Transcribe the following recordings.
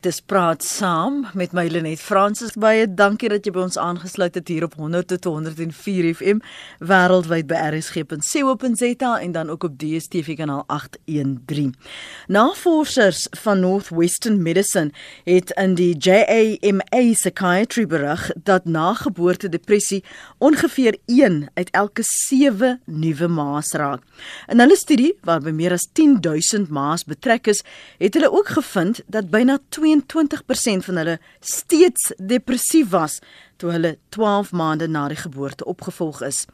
Dis praat saam met my Lenet Fransis baie dankie dat jy by ons aangesluit het hier op 100 tot 104 FM wêreldwyd by rsg.co.za en dan ook op DStv kanaal 813. Navorsers van Northwestern Medicine het in die JAMA Psychiatry berig dat nageboorte depressie ongeveer 1 uit elke 7 nuwe ma's raak. In hulle studie waarby meer as 10000 ma's betrek is, het hulle ook gevind dat byna 22% van hulle steeds depressief was toe hulle 12 maande na die geboorte opgevolg is.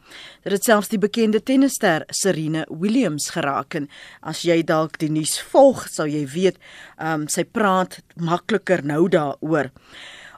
Dit het selfs die bekende tennisster Serena Williams geraak en as jy dalk die nuus volg, sou jy weet, um, sy praat makliker nou daaroor.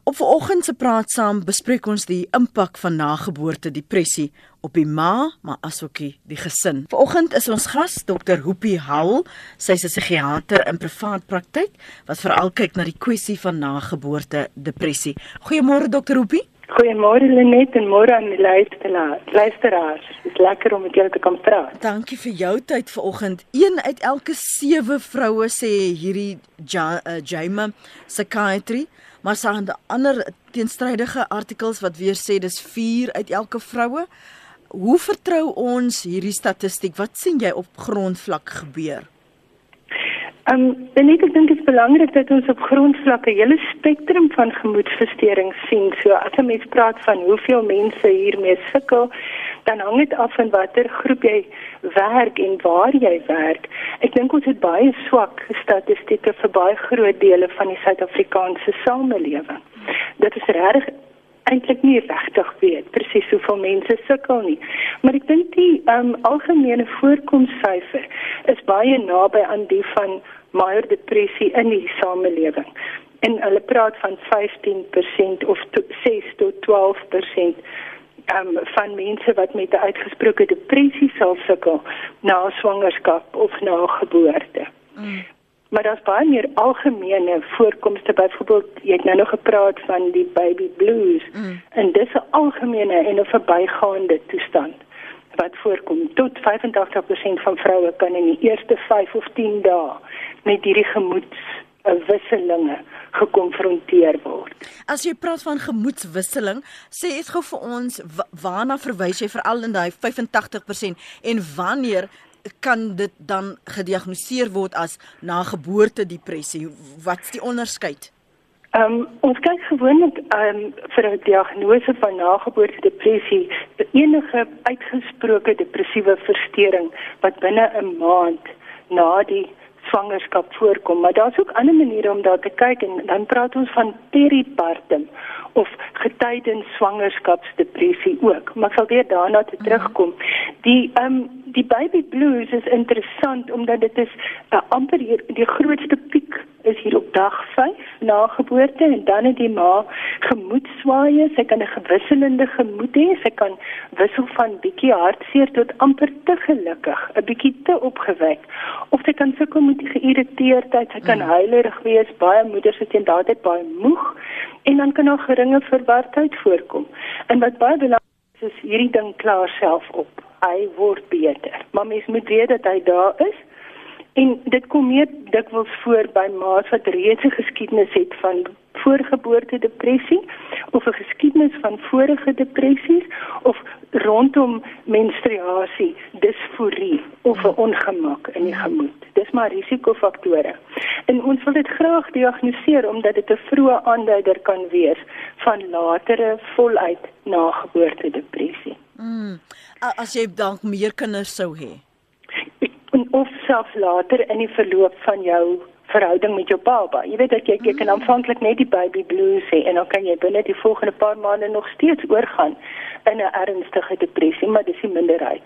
Op vanoggend se praat saam bespreek ons die impak van nageboorte depressie op die ma, maar asook die gesin. Vanoggend is ons gas Dr. Hoopie Hall. Sy's 'n psigiater in privaat praktyk wat veral kyk na die kwessie van nageboorte depressie. Goeiemôre Dr. Hoopie. Goeiemôre Lenet en môre aan die luisteraars. Luisteraars, dit is lekker om met julle te kan praat. Dankie vir jou tyd vanoggend. Een uit elke 7 vroue sê hierdie ja, uh, Jaime psychiatry maar staan daar ander teenstrydige artikels wat weer sê dis 4 uit elke vroue. Hoe vertrou ons hierdie statistiek? Wat sien jy op grondvlak gebeur? Ehm um, dan ek dink dit is belangrik dat ons op grondvlak 'n hele spektrum van gemoedversteurings sien. So as 'n mens praat van hoeveel mense hiermee sukkel, dan hang dit af van watter groep jy werk en waar jy werk. Ek dink ons het baie swak statistieke vir baie groot dele van die Suid-Afrikaanse samelewing. Dit is regtig eintlik nie regtig weet presies hoeveel mense sukkel nie. Maar ek dink die um, algemene voorkomssyfer is baie naby aan die van maior depressie in die samelewing. En hulle praat van 15% of 6 tot 12% um, van mense wat met 'n uitgesproke depressie sal sukkel na swangerskap of na geboorte. Mm. Maar daar's baie meer algemene voorkomste byvoorbeeld jy het nou nog gepraat van die baby blues mm. en dis 'n algemene en 'n verbygaande toestand wat voorkom tot 85% van vroue kan in die eerste 5 of 10 dae met hierdie gemoeds wisselinge gekonfronteer word. As jy praat van gemoedswisseling, sê dit gou vir ons waarna verwys jy veral in daai 85% en wanneer kan dit dan gediagnoseer word as nageboorte depressie? Wat's die onderskeid? Ehm um, ons kyk gewoonlik ehm um, vir 'n diagnose van nageboorte depressie enige uitgesproke depressiewe verstoring wat binne 'n maand na die swangerskap voorkom, maar daar's ook ander maniere om daar te kyk en dan praat ons van peripartum of getydens swangerskapsdepressie ook. Maar ek sal weer daarna te terugkom. Die ehm um, die baby blues is interessant omdat dit is uh, amper hier die grootste piek is hier op dag 5 na geboorte en dan het die ma gemoedswaaye, sy kan 'n gewisselende gemoed hê, sy kan wissel van bietjie hartseer tot amper te gelukkig, 'n bietjie te opgewek of sy kan sukkel met geïrriteerdheid, sy kan mm. huilerig wees, baie moeders is inderdaad baie moeg en dan kan daar geringe verwardheid voorkom. En wat baie belangrik is, is hierdie ding klaar self op. Hy word beter. Maar mens moet weet dat hy daar is. En dit kom meer dikwels voor by ma's wat reeds 'n geskiedenis het van voorgeboorte depressie of 'n geskiedenis van vorige depressies of rondom menstruasie, disforie of 'n ongemak in die gemoed. Dis maar risikofaktore. En ons wil dit graag diagnoseer omdat dit 'n vroeë aanduider kan wees van latere voluit nageboorte depressie. Mm. As jy dalk meer kinders sou hê. Of selfs later in die verloop van jou verhouding met jou baba. Jy weet dat jy jy kan aanvanklik net die baby blues hê en dan kan jy binne die volgende paar maande nog steeds oorgaan in 'n ernstige depressie, maar dis die minderheid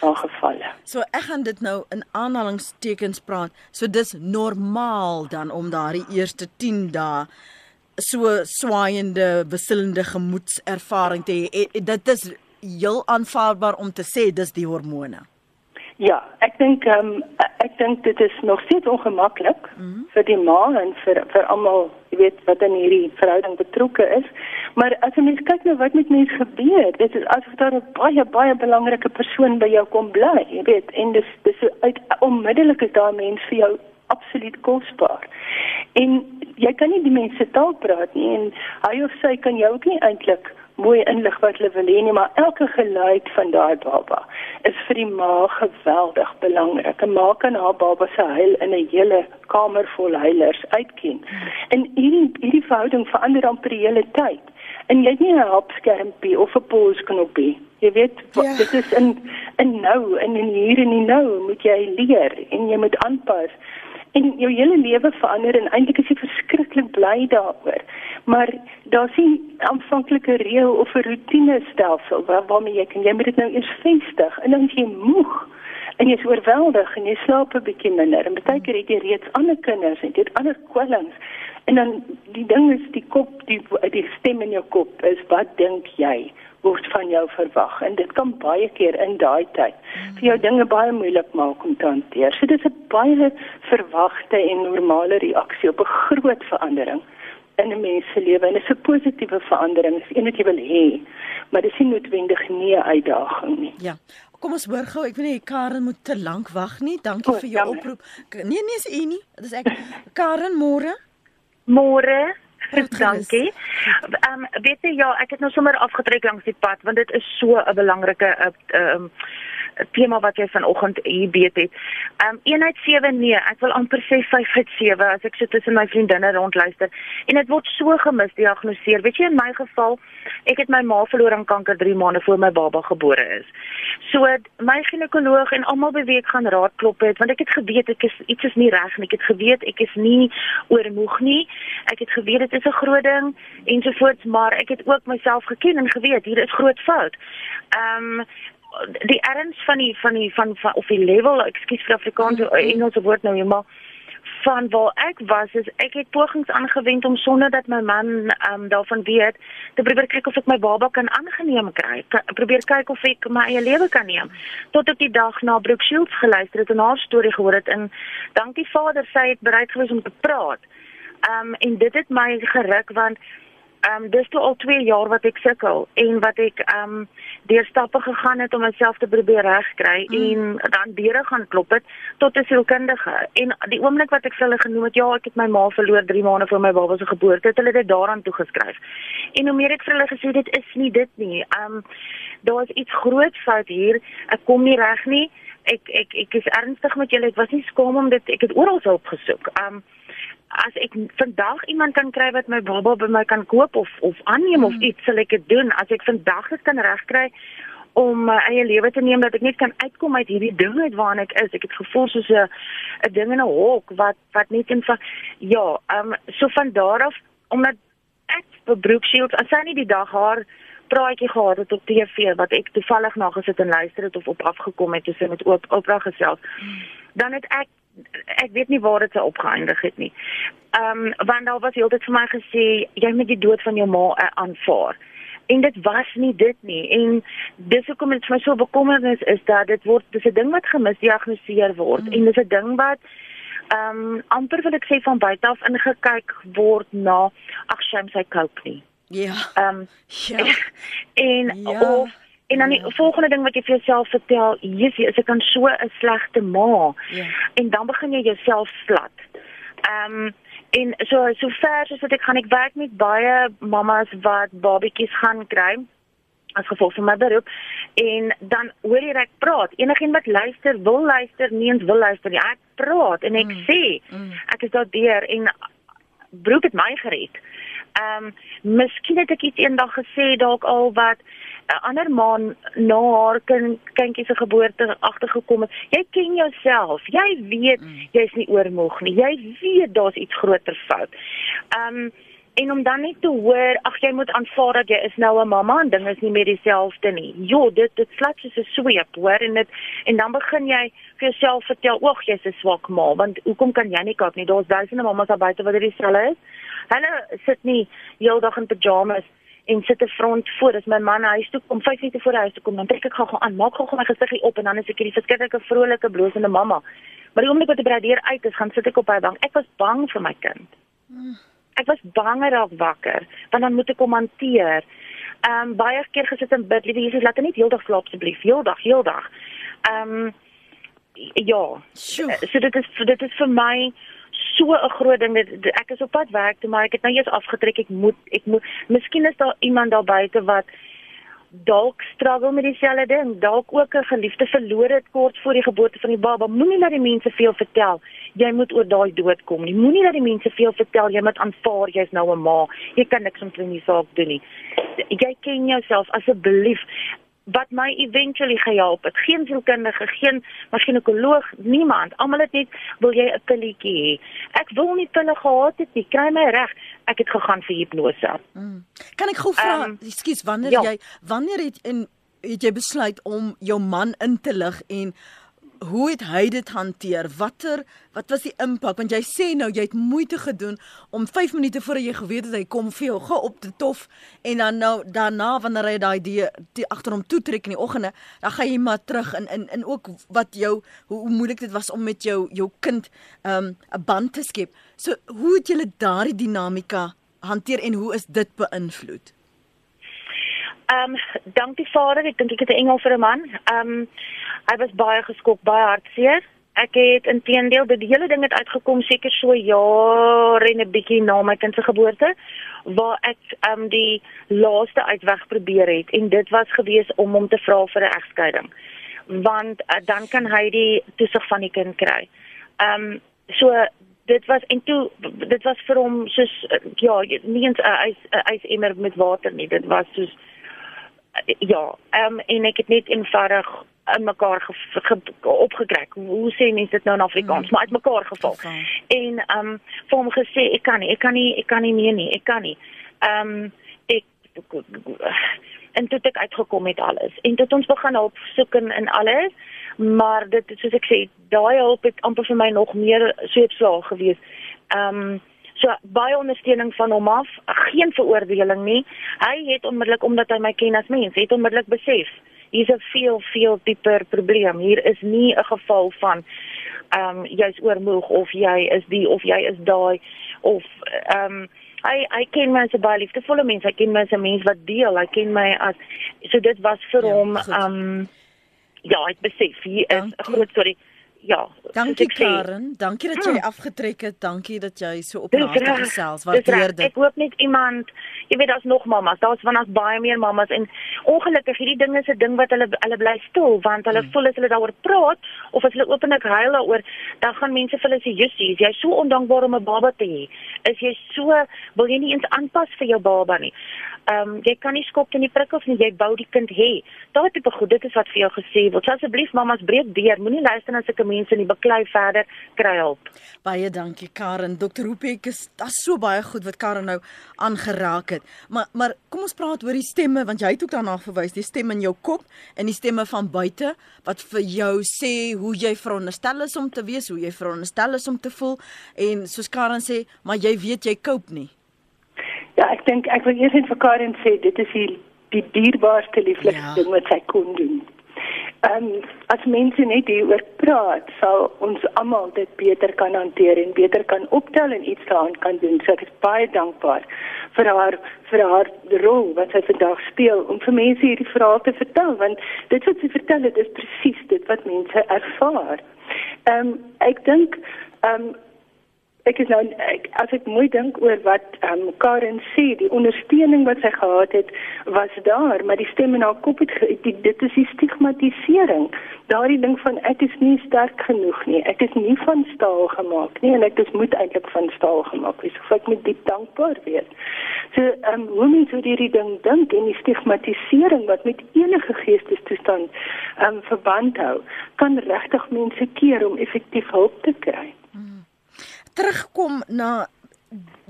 van gevalle. So ek gaan dit nou in aanhalingstekens praat. So dis normaal dan om daardie eerste 10 dae so swaaiende, wisselende gemoedservaring te hê. Dit is heel aanvaarbaar om te sê dis die hormone. Ja, ek dink ehm um, ek dink dit is nog steeds ongemaklik mm -hmm. vir die ma en vir vir almal, jy weet, wat in hierdie verhouding betrokke is. Maar as jy mens kyk nou wat met mense gebeur, dit is asof daar 'n baie baie belangrike persoon by jou kom bly, jy weet, en dis dis uit onmiddellik is daar mense vir jou absoluut kosbaar. En jy kan nie die mense taal praat nie en hy of sy kan jou ook nie eintlik mooi inlig wat hulle wil hê nie, maar elke geluid van daai baba is vir die ma geweldig belangrik. 'n Ma kan haar baba se huil in 'n hele kamer vol huilers uitken. En hierdie hierdie verhouding verander amper die hele tyd. En jy het nie 'n helpskermpie of 'n pause knoppie. Jy weet, ja. dit is in in nou en in hier en in nou moet jy leer en jy moet aanpas en jou hele lewe verander en eintlik is jy verskriklik bly daaroor. Maar daar's nie aanvanklike reël of 'n rotine stelsel waar waarmee jy kan jy moet dit nou eers vestig. En dan jy moeg en jy's oorweldig en jy slaap 'n bietjie minder. En baie keer het jy reeds ander kinders en jy het ander kwellings en dan die ding is die kop die die stem in jou kop is wat dink jy word van jou verwag en dit kan baie keer in daai tyd vir jou dinge baie moeilik maak om te hanteer. So dit is 'n baie verwagte en normale reaksie op 'n groot verandering in 'n mens se lewe en dit is 'n positiewe verandering, is een wat jy wil hê, maar dit is nie noodwendig nie 'n uitdaging nie. Ja. Kom ons hoor gou, ek weet nie Karen moet te lank wag nie. Dankie oh, vir jou jammer. oproep. Nee nee, is u nie. Dit is ek. Karen, môre. Môre. Dankie. Ehm um, weet jy ja, ek het nou sommer afgetrek langs die pad want dit is so 'n belangrike ehm uh, um, tema wat jy vanoggend hier beet het. Um eenheid 7 nee, ek wil amper sê 5 uit 7 as ek so tussen my vriendinne rondluister. En dit word so gemisdiagnoseer. Weet jy in my geval, ek het my ma verloor aan kanker 3 maande voor my baba gebore is. So my ginekoloog en almal by wie ek gaan raad klop het, want ek het geweet ek is iets is nie reg nie. Ek het geweet ek is nie oormoeg nie. Ek het geweet dit is 'n groot ding ensovoorts, maar ek het ook myself geken en geweet hier is groot fout. Um die erns van die van die van, van of die level, ekskuus vir Afrikaans mm -hmm. Engelse woord nou eenmal van waar ek was is ek het pogings aangewend om sonder dat my man um, daarvan weet te probeer kyk of ek my baba kan aangeneem kry. Probeer kyk of ek my eie lewe kan neem. Tot op die dag na Brooke Shields geluister het en haar storie gehoor het en dankie Vader sy het bereid gewees om te praat. Ehm um, en dit het my geruk want ehm um, dis toe al 2 jaar wat ek sukkel en wat ek ehm um, deur stappe gegaan het om myself te probeer regkry mm. en dan deure gaan klop het tot 'n sielkundige. En die oomblik wat ek vir hulle genoem het ja ek het my ma verloor 3 maande voor my baba se geboorte het hulle dit daaraan toegeskryf. En hoe meer ek vir hulle gesê dit is nie dit nie. Ehm um, daar is iets groot fout hier. Ek kom nie reg nie. Ek ek ek is ernstig met julle. Ek was nie skaam om dit. Ek het oral hulp gesoek. Ehm um, as ek vandag iemand kan kry wat my baba by my kan koop of of aanneem mm. of iets sal ek dit doen as ek vandag dit kan regkry om my eie lewe te neem dat ek net kan uitkom uit hierdie ding uit waarna ek is ek het gevoel soos 'n 'n ding in 'n hok wat wat net in van ja ehm um, so van daar af omdat ek vir Brooke Shields as sy nie die dag haar praatjie gehad het op TV wat ek toevallig na gesit en luister het of op afgekom het tussen met oop opra gesels mm. dan het ek ek weet nie waar dit sou opgeëindig het nie. Ehm um, want daar was heeltyd vir my gesê jy moet die dood van jou ma uh, aanvaar. En dit was nie dit nie. En dis hoekom dit vir my so bekommernis is dat dit word dis 'n ding wat gemisdiagnoseer word mm. en dis 'n ding wat ehm um, amper wil ek sê van buite af ingekyk word na ag shame sy cope nie. Ja. Ehm um, ja. En ja. of En dan die ja. volgende ding wat jy vir jouself vertel, Jesus, as ek kan so 'n slegte ma. Ja. En dan begin jy jouself slat. Ehm um, en so so ver soos wat ek gaan ek werk met baie mamas wat babatjies gaan kry as gevolg van my beroep en dan hoor jy ek praat enigiemand wat luister wil luister nie eens wil luister nie ek praat en ek mm. sê mm. ek is daar deur en broek het my gered ehm um, miskien het ek iets eendag gesê dalk al wat 'n ander maan na haar kind kindjie se geboorte agtergekom het. Jy ken jouself. Jy weet mm. jy's nie oormoeg nie. Jy weet daar's iets groter fout. Um en om dan net te hoor, ag jy moet aanvaar dat jy is nou 'n mamma en dinge is nie meer dieselfde nie. Jo, dit dit slat soos 'n sweep, hoor en dit en dan begin jy vir jouself vertel, "Ag, jy's 'n swak ma, want hoekom kan jy nie kyk nie? Daar's duisende mammas daar buite wat dieselfde is." Hulle sit nie heeldag in pyjamas en sit 'n front voor as my man huis toe kom 5 minute voor die huis toe kom dan trek ek gou-gou aan maak gou-gou my gesiggie op en dan is ek hierdie verskriklike vrolike blosende mamma maar die oomblik wat die bradeer uit is gaan sit ek op by bank ek was bang vir my kind ek was bang raak wakker want dan moet ek kom hanteer. Ehm um, baie keer gesit en bid liewe Jesus laat hy net heeldag slaap asseblief heeldag heeldag. Ehm um, ja. Sjoe. so dit is dit is vir my so 'n groot ding. Dit ek is op pad werk toe maar ek het nou eers afgetrek. Ek moet ek moet miskien is daar iemand daar buite wat dalk struggle met dieselfde ding dalk ook 'n geliefde verloor het kort voor die geboorte van die baba moenie dat die mense veel vertel jy moet oor daai dood kom nie moenie dat die mense veel vertel jy moet aanvaar jy's nou 'n ma jy kan niks omtrent die saak doen nie jy ken jouself asseblief wat my eventually gehelp het. Geen sielkundige, geen masjinenkoloog, niemand. Almal het net wil jy 'n pilletjie hê. Ek wil nie pille gehad het nie. Kry my reg. Ek het gegaan vir hipnose. Mm. Kan ek gou vra, um, ekskuus, wanneer ja. jy wanneer het in het jy besluit om jou man in te lig en hoe het hy dit hanteer? Watter wat was die impak? Want jy sê nou jy het moeite gedoen om 5 minute voor jy geweet het hy kom vir jou ge op te tof en dan nou daarna wanneer hy daai die agter hom toe trek in die oggende, dan gaan jy maar terug in in in ook wat jou hoe, hoe moeilik dit was om met jou jou kind 'n um, band te skep. So hoe het julle daardie dinamika hanteer en hoe is dit beïnvloed? Ehm um, dankie vader, ek dink ek het 'n engel vir 'n man. Ehm um, hy was baie geskok, baie hartseer. Ek het intedeel die hele ding het uitgekom seker so jare en 'n bietjie na my kind se geboorte waar ek ehm um, die laaste uitweg probeer het en dit was gewees om hom te vra vir 'n egskeiding. Want uh, dan kan hy die toesig van die kind kry. Ehm um, so dit was en toe dit was vir hom soos ja, nie eens 'n ys 'n ysemmer met water nie. Dit was soos ja, ehm um, en ek het net eenvoudig in mekaar ge, ge, opgekry. Hoe sê mense dit nou in Afrikaans? Mm. Maar uitmekaar geval. Okay. En ehm um, vir hom gesê ek kan nie, ek kan nie, ek kan nie meer nie, ek kan nie. Ehm um, ek en toe het ek uitgekom met alles. En toe het ons begin hulp soek in, in alles. Maar dit soos ek sê, daai hulp het amper vir my nog meer sweepslaag gewees. Ehm um, So baie ondersteuning van hom af, geen veroordeling nie. Hy het onmiddellik omdat hy my ken as mens, het onmiddellik besef hier's 'n veel veel dieper probleem. Hier is nie 'n geval van ehm um, jy's oormoeg of jy is die of jy is daai of ehm um, hy hy ken my as 'n baie liefdevolle mens. Hy ken my as 'n mens wat deel. Hy ken my as so dit was vir ja, hom ehm um, ja, ek besef hier is 'n groot storie ja. Dankie Karen. Dankie dat jy hmm. afgetrek het. Dankie dat jy so op naaste gesels. Waardeer dit. Ek hoop net iemand, jy weet daar's nog mammas. Daar's van ons baie meer mammas en ongelukkig hierdie ding is 'n ding wat hulle hulle bly stil want hulle hmm. voel as hulle daaroor praat of as hulle openlik huil daaroor, dan gaan mense vir hulle sê, "Jussie, jy's so ondankbaar om 'n baba te hê. Is jy so wil jy nie eens aanpas vir jou baba nie?" Ehm um, jy kan nie skop in die prikkels nie, jy bou die kind hê. Daai tipe goed, dit is wat vir jou gesê word. So asseblief mamas breek deur, moenie luister na sulke mense nie, beklei verder, kry hulp. Baie dankie Karen. Dokter Hoopek is daar's so baie goed wat Karen nou aangeraak het. Maar maar kom ons praat oor die stemme want jy het ook daarna verwys, die stem in jou kop en die stemme van buite wat vir jou sê hoe jy veronderstel is om te wees, hoe jy veronderstel is om te voel en soos Karen sê, maar jy weet jy koop nie. Ja, ek dink ek wil eers net vir Karen sê dit is die die dierbaarste lieflikste ja. ding wat sy kon doen. Ehm um, as mense net hieroor praat, sal ons almal dit beter kan hanteer en beter kan optel en iets daaraan kan doen. So ek is baie dankbaar vir haar vir haar rol wat sy vandag speel om vir mense hierdie verhaal te vertel want dit wat sy vertel het is presies dit wat mense ervaar. Ehm um, ek dink ehm um, ek is nou ek, as ek mooi dink oor wat um, Karen sê, die ondersteuning wat sy gehad het was daar, maar die stem in haar kop het die, dit is die stigmatisering. Daardie ding van ek is nie sterk genoeg nie. Ek is nie van staal gemaak nie en ek is moet eintlik van staal gemaak wees. So ek moet diep dankbaar wees. So ehm um, hoe mens oor hierdie ding dink en die stigmatisering wat met enige geestestoestand ehm um, verband hou, kan regtig mense keer om effektief hulp te kry terugkom na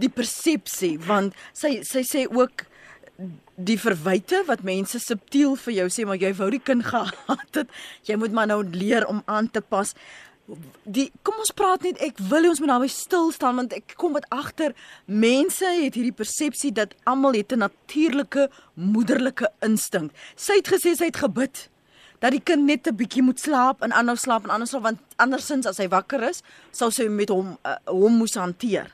die persepsie want sy sy sê ook die verwyte wat mense subtiel vir jou sê maar jy wou die kind gehad het. Jy moet maar nou leer om aan te pas. Die kom ons praat net ek wil ons moet naby stil staan want ek kom wat agter. Mense het hierdie persepsie dat almal het 'n natuurlike moederlike instink. Sy het gesê sy het gebid dat die kind net 'n bietjie moet slaap en aanhou slaap en anders sal want andersins as hy wakker is, sou sy met hom uh, hom moes hanteer.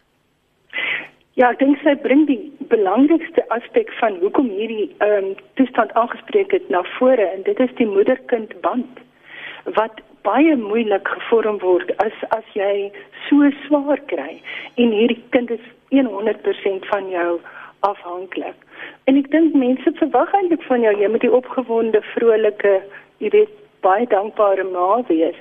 Ja, ek dink sy bring die belangrikste aspek van hoekom hierdie ehm um, toestand aangespreek het na vore en dit is die moeder-kind band. wat baie moeilik gevorm word as as jy so swaar kry en hierdie kind is 100% van jou afhanklik. En ek dink mense verwag eintlik van jou jy moet die opgewonde, vrolike, jy weet baie dankbare ma wees.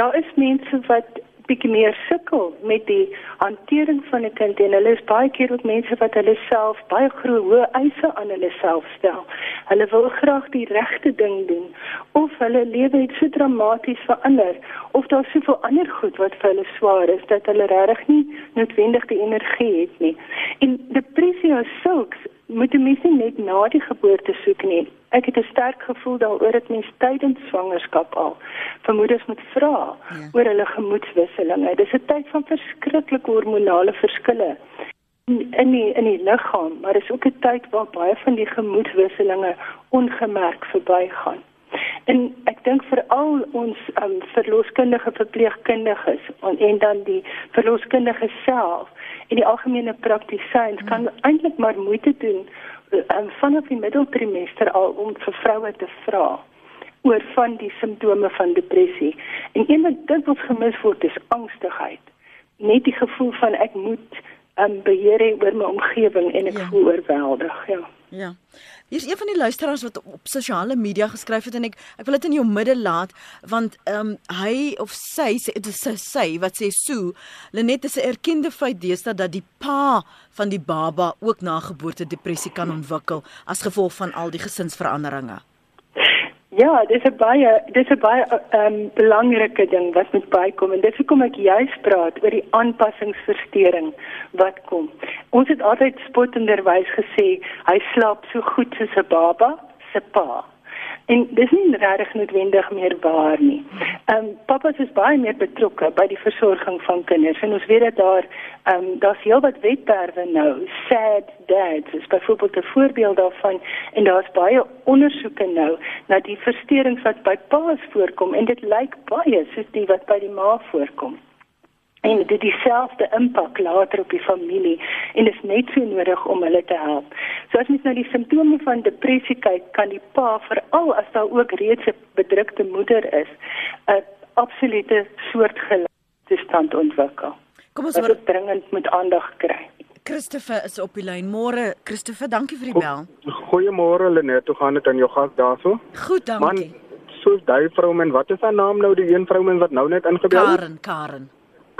Daar is mense wat bietjie meer sukkel met die hantering van 'n kind en hulle is baie keer ook mense wat hulle self baie groot hoë eise aan hulle self stel. Hulle wil graag die regte ding doen of hulle lewe het so dramaties verander of daar soveel ander goed wat vir hulle swaar is dat hulle regtig nie noodwendig die energie het nie. En depressie as sulks moet mense net na die geboorte soek nie. Ek het 'n sterk gevoel daaroor dat mens tydens swangerskap al vermoedens moet vra ja. oor hulle gemoedswisselinge. Dis 'n tyd van verskriklike hormonale verskille in die in die liggaam, maar dis ook 'n tyd waar baie van die gemoedswisselinge ongemerk verbygaan. En ek dink vir al ons um, verloskundige verpleegkundiges en, en dan die verloskundige self en die algemene praktisyns hmm. kan eintlik maar moeite doen um, vanaf die middeltrimester al om vir vroue te vra oor van die simptome van depressie. En een wat dikwels gemis word is angstigheid. Net die gevoel van ek moet um, beheer hê oor my omgewing en ek ja. voel oorweldig, ja. Ja. Hier's een van die luisteraars wat op sosiale media geskryf het en ek ek wil dit in jou midde laat want ehm um, hy of sy sê dit is sy wat sê so Lenet is 'n erkende feit deesdae dat die pa van die baba ook na geboorte depressie kan ontwikkel as gevolg van al die gesinsveranderinge. Ja, dis 'n baie dis 'n baie um, belangrike ding wat moet bykom en dis hoekom ek juist praat oor die aanpassingsversteuring wat kom. Ons het altyd spottenderwys gesê hy slaap so goed soos 'n baba se pa. En dis nie regtig noodwendig meer waar nie. Ehm um, papas is baie meer betrokke by die versorging van kinders en ons weet dat daar ehm um, daar's heelwat wetterwe nou. Sad dads is byvoorbeeld 'n voorbeeld daarvan en daar's baie ondersoeke nou na die versteurings wat by pa's voorkom en dit lyk baie soos die wat by die ma voorkom en dit dieselfde impak later op die familie en dit is net so nodig om hulle te help. So as mens na die simptome van depressie kyk, kan die pa veral as daar ook reeds 'n bedrukte moeder is, 'n absolute soortgelyke stand ontwikkel. Kom ons word dringend met aandag kry. Christopher is op die lyn. Môre, Christopher, dankie vir die bel. Goeiemôre Lenet, hoe gaan dit aan jou gas daarso? Goed, dankie. Man, soos daai vrou men, wat is haar naam nou, die een vrou men wat nou net ingebel het? Karen, Karen.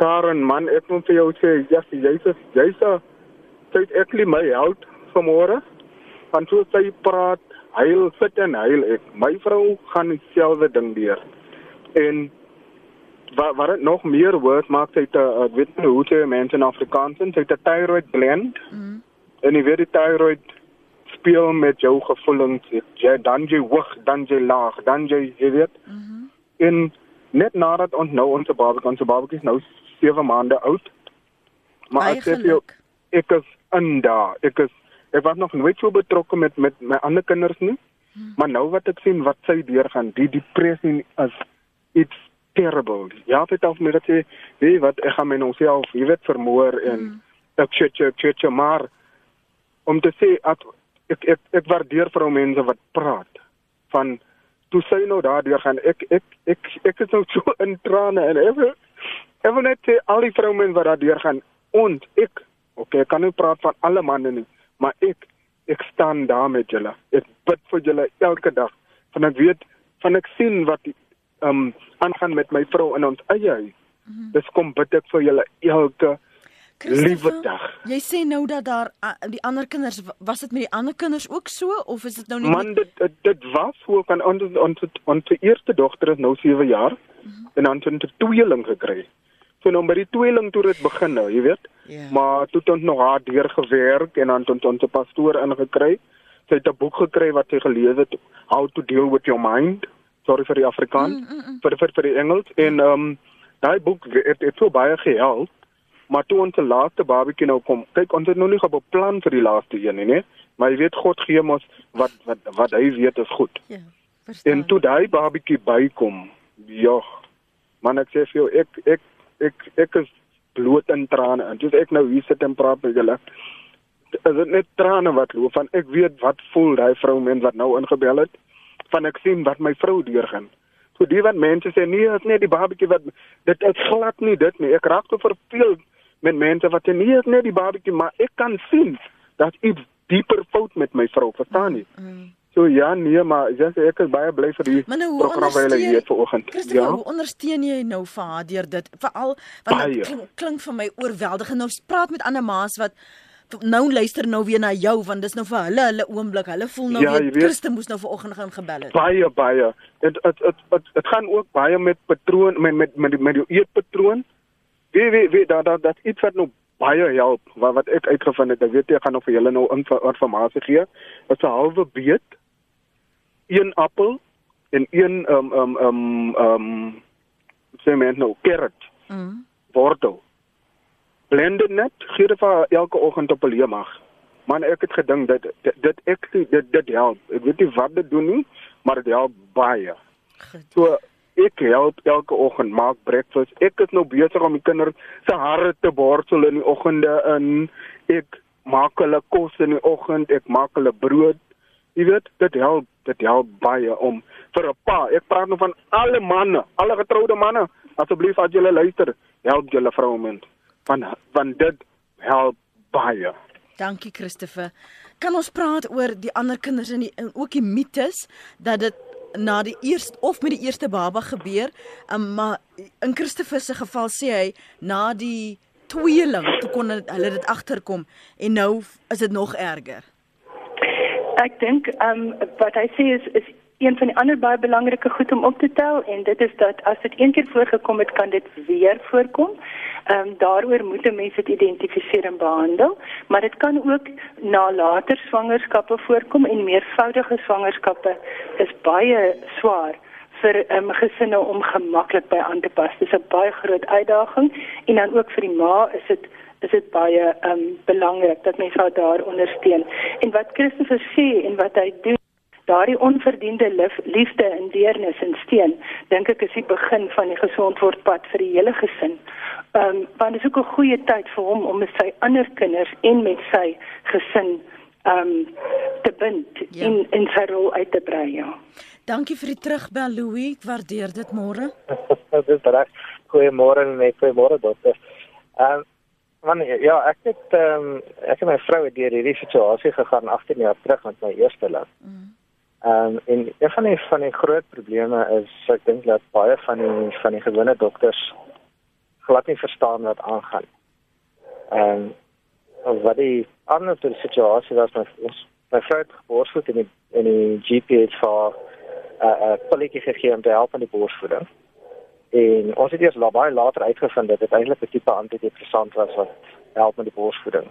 Karen man, ek moet vir jou sê, ja, jy's jy's jy's actually my held vanmôre. Want so sy praat, hyl sit en hyl ek. My vrou gaan dieselfde ding deur. En wat wat dit nog meer word, maak sy te ek weet nie hoe se mense in Afrikaans sê dit thyroid blend. Mm. En jy weet die thyroid speel met jou gevoelens. Jy dan jy hoog, dan jy laag, dan jy jy weet. Mm -hmm. En net nadat ons nou ons babatjie, ons babatjie is nou 7 maande oud. Maar ek sê jou ek is in daar. Ek is ek was nog nooit so betrokke met met my ander kinders nie. Hmm. Maar nou wat ek sien wat sy deurgaan, die depressie is it's terrible. Ja, dit het my gesê, weet wat ek gaan my nou self, jy weet vermoor en hmm. ek sê sê sê maar om te sê ek ek ek, ek waardeer vir ou mense wat praat van toe sy nou daardeur gaan ek ek ek ek is nou so in trane en ek Ek wil net sê al die vrouens wat daar deur gaan, ons ek, okay, ek kan nie praat van alle manne nie, maar ek ek staan daar met julle. Ek bid vir julle elke dag. Want ek weet van ek sien wat ehm um, aangaan met my vrou in ons eie huis. Mm -hmm. Dis kom bid ek vir julle elke liewe dag. Jy sê nou dat daar die ander kinders was dit met die ander kinders ook so of is dit nou nie Man dit dit, dit was hoe kan ons ons ons eerste dogter is nou 7 jaar mm -hmm. en dan het 'n tweeling gekry. So nou by die tweeling toe dit begin nou, jy weet. Yeah. Ja. Maar toe het ons nog haar deur gewerk en dan het ons 'n pastoor ingekry. Sy het 'n boek gekry wat sy gelees het, How to Deal with Your Mind. Sorry vir die Afrikaans, mm, mm, mm. vir vir vir die Engels en ehm um, daai boek het het so baie gehelp. Maar toe ons laaste babatjie nou kom, kyk ons het nog nie beplan vir die laaste een nie, nee. Maar jy weet God gee ons wat wat wat hy weet is goed. Ja. Verstaan. En toe daai babatjie bykom, ja. Man ek sê vir jou ek ek ek ek is bloot in trane en dis ek nou hier sit en praat met julle is dit net trane wat loop van ek weet wat voel daai vrou men wat nou ingebel het van ek sien wat my vrou deurgaan So die wat mense sê nee, is net die babatjie wat dit is glad nie dit nie. Ek raak so verveel met mense wat sê nee, is net die babatjie, maar ek kan sien dat iets dieper fout met my vrou, verstaan jy? Mm. So ja, nee, maar just, ek is baie bly vir die nou, program wat jy het vanoggend. Ja. Hoe ondersteun jy nou vir haar deur dit? Veral want dit klink, klink vir my oorweldigend. Nou praat met ander ma's wat nou luister nou weer na jou want dis nou vir hulle hulle oomblik. Hulle voel nou ja, weer Christen moes nou vanoggend gaan gebel het. Baie baie. Dit dit dit dit gaan ook baie met patroon met met met met die eetpatroon. Wie wie wie dat dat dat iets wat nou baie help wat wat ek uitgevind het. Ek weet ek gaan nog vir julle nou inligting gee. Dit is 'n halwe beet een appel en een ehm ehm ehm ehm sê men nou carrot. Mm. Wortel. Blend dit net, gee dit vir elke oggend op 'n leemag. Man ek het gedink dit dit, dit ek dit dit help. Ek weet nie wat dit doen nie, maar dit help baie. Goed. So ek help elke oggend maak breakfast. Ek is nou besig om die kinders se hare te borstel in die oggende in. Ek maak hulle kos in die oggend, ek maak hulle brood. Jy weet, dit help, dit help baie om vir 'n pa. Ek praat nou van alle manne, alle getroude manne. Asseblief as julle luister, help julle vroue mens. Van van dit help baie. Dankie Christopher. Kan ons praat oor die ander kinders en die en ook die mites dat dit na die eerste of met die eerste baba gebeur, um, maar in Christopher se geval sê hy na die tweeling toe kon hulle dit agterkom en nou is dit nog erger. Ek dink ehm um, wat hy sê is is een van die ander baie belangrike goed om op te tel en dit is dat as dit een keer voorgekom het, kan dit weer voorkom. Ehm um, daaroor moet mense dit identifiseer en behandel, maar dit kan ook na later swangerskappe voorkom en meervoudige swangerskappe is baie swaar vir um, gesinne om gemaklik by aan te pas. Dis 'n baie groot uitdaging en dan ook vir die ma is dit is dit baie um belangrik dat mense haar daar ondersteun. En wat Christus sê en wat hy doen, daardie onverdiende liefde en deernis en steun, dink ek is die begin van die gesondwordpad vir die hele gesin. Um want dit is ook 'n goeie tyd vir hom om met sy ander kinders en met sy gesin um te bind ja. en in sy rol uit te brei. Ja. Dankie vir die terugbel Louis, ek waardeer dit môre. dit is reg. Goeiemôre en net goeiemôre dokter. Ehm um, Want ja, ek het ehm um, ek en my vrou het deur hierdie situasie gegaan 18 jaar terug met my eerste kind. Mm. Ehm um, en een van die van die groot probleme is ek dink dat baie van die van die gewone dokters glad nie verstaan wat aangaan. Ehm um, wat die ander die situasie was met ons my vrou het borsvoed in die in die GPS vir 'n uh, uh, polletjie gegee om te help aan die borsvoeding. En ons het eers baie later uitgevind dat dit eintlik 'n tipe antidepressant was wat help met die borsvoeding.